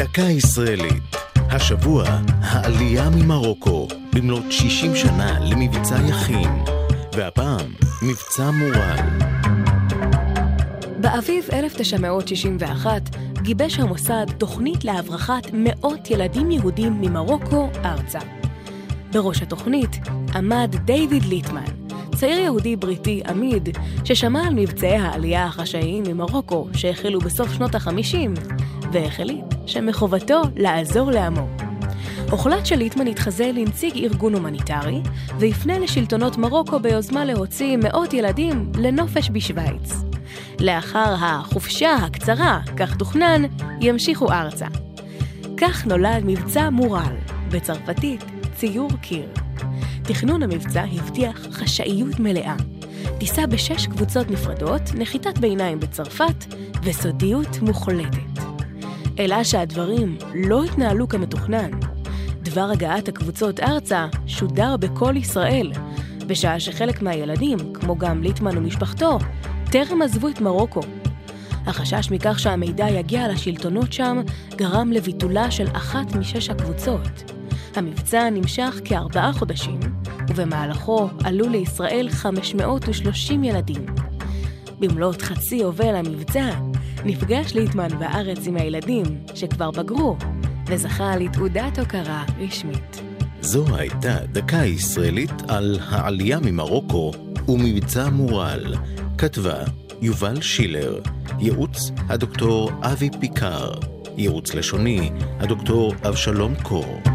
דקה ישראלית. השבוע, העלייה ממרוקו, במלאת 60 שנה למבצע יכין, והפעם, מבצע מורל. באביב 1961 גיבש המוסד תוכנית להברחת מאות ילדים יהודים ממרוקו ארצה. בראש התוכנית עמד דיוויד ליטמן, צעיר יהודי בריטי עמיד, ששמע על מבצעי העלייה החשאיים ממרוקו שהחלו בסוף שנות החמישים, והחליט שמחובתו לעזור לעמו. הוחלט שליטמן יתחזה לנציג ארגון הומניטרי, ויפנה לשלטונות מרוקו ביוזמה להוציא מאות ילדים לנופש בשוויץ. לאחר החופשה הקצרה, כך תוכנן, ימשיכו ארצה. כך נולד מבצע מורל, בצרפתית ציור קיר. תכנון המבצע הבטיח חשאיות מלאה. טיסה בשש קבוצות נפרדות, נחיתת ביניים בצרפת וסודיות מוחלטת. אלא שהדברים לא התנהלו כמתוכנן. דבר הגעת הקבוצות ארצה שודר בכל ישראל, בשעה שחלק מהילדים, כמו גם ליטמן ומשפחתו, טרם עזבו את מרוקו. החשש מכך שהמידע יגיע לשלטונות שם גרם לביטולה של אחת משש הקבוצות. המבצע נמשך כארבעה חודשים, ובמהלכו עלו לישראל 530 ילדים. במלאת חצי יובל המבצע, נפגש ליטמן בארץ עם הילדים, שכבר בגרו, וזכה לתעודת הוקרה רשמית. זו הייתה דקה ישראלית על העלייה ממרוקו ומבצע מורל. כתבה יובל שילר, ייעוץ הדוקטור אבי פיקר, ייעוץ לשוני הדוקטור אבשלום קור.